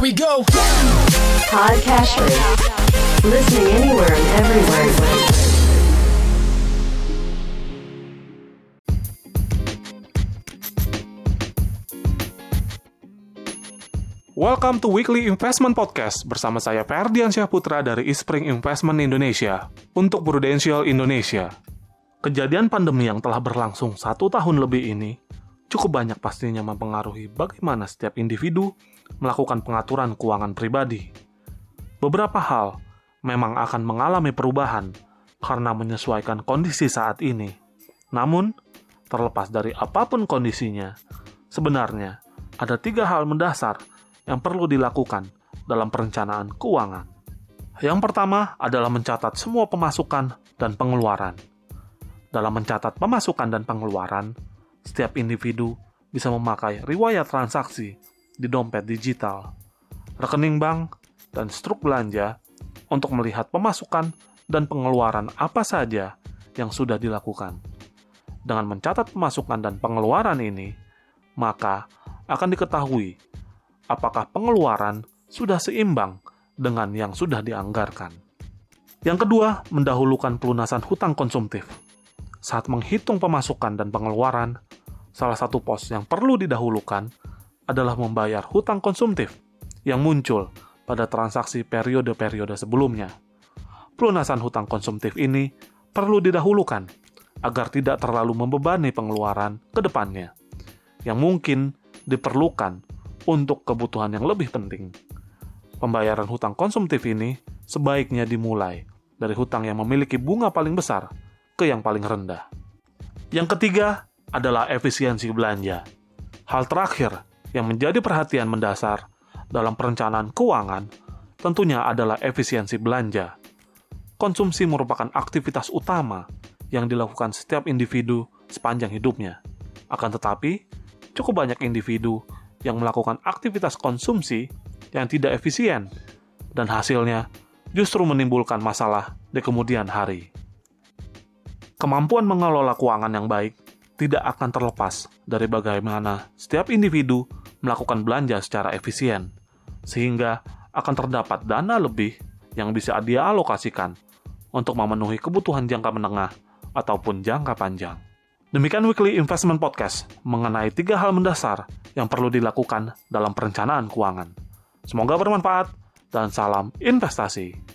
Here we go. Podcasters. Listening anywhere and everywhere. Welcome to Weekly Investment Podcast bersama saya Ferdian Syahputra dari Ispring Investment Indonesia untuk Prudential Indonesia. Kejadian pandemi yang telah berlangsung satu tahun lebih ini cukup banyak pastinya mempengaruhi bagaimana setiap individu melakukan pengaturan keuangan pribadi. Beberapa hal memang akan mengalami perubahan karena menyesuaikan kondisi saat ini. Namun, terlepas dari apa pun kondisinya, sebenarnya ada tiga hal mendasar yang perlu dilakukan dalam perencanaan keuangan. Yang pertama adalah mencatat semua pemasukan dan pengeluaran. Dalam mencatat pemasukan dan pengeluaran, setiap individu bisa memakai riwayat transaksi di dompet digital, rekening bank, dan struk belanja untuk melihat pemasukan dan pengeluaran apa saja yang sudah dilakukan. Dengan mencatat pemasukan dan pengeluaran ini, maka akan diketahui apakah pengeluaran sudah seimbang dengan yang sudah dianggarkan. Yang kedua, mendahulukan pelunasan hutang konsumtif. Saat menghitung pemasukan dan pengeluaran, salah satu pos yang perlu didahulukan adalah membayar hutang konsumtif yang muncul pada transaksi periode-periode sebelumnya. Pelunasan hutang konsumtif ini perlu didahulukan agar tidak terlalu membebani pengeluaran ke depannya, yang mungkin diperlukan untuk kebutuhan yang lebih penting. Pembayaran hutang konsumtif ini sebaiknya dimulai dari hutang yang memiliki bunga paling besar ke yang paling rendah. Yang ketiga adalah efisiensi belanja. Hal terakhir yang menjadi perhatian mendasar dalam perencanaan keuangan tentunya adalah efisiensi belanja. Konsumsi merupakan aktivitas utama yang dilakukan setiap individu sepanjang hidupnya. Akan tetapi, cukup banyak individu yang melakukan aktivitas konsumsi yang tidak efisien, dan hasilnya justru menimbulkan masalah di kemudian hari. Kemampuan mengelola keuangan yang baik tidak akan terlepas dari bagaimana setiap individu melakukan belanja secara efisien, sehingga akan terdapat dana lebih yang bisa dia alokasikan untuk memenuhi kebutuhan jangka menengah ataupun jangka panjang. Demikian Weekly Investment Podcast mengenai tiga hal mendasar yang perlu dilakukan dalam perencanaan keuangan. Semoga bermanfaat dan salam investasi.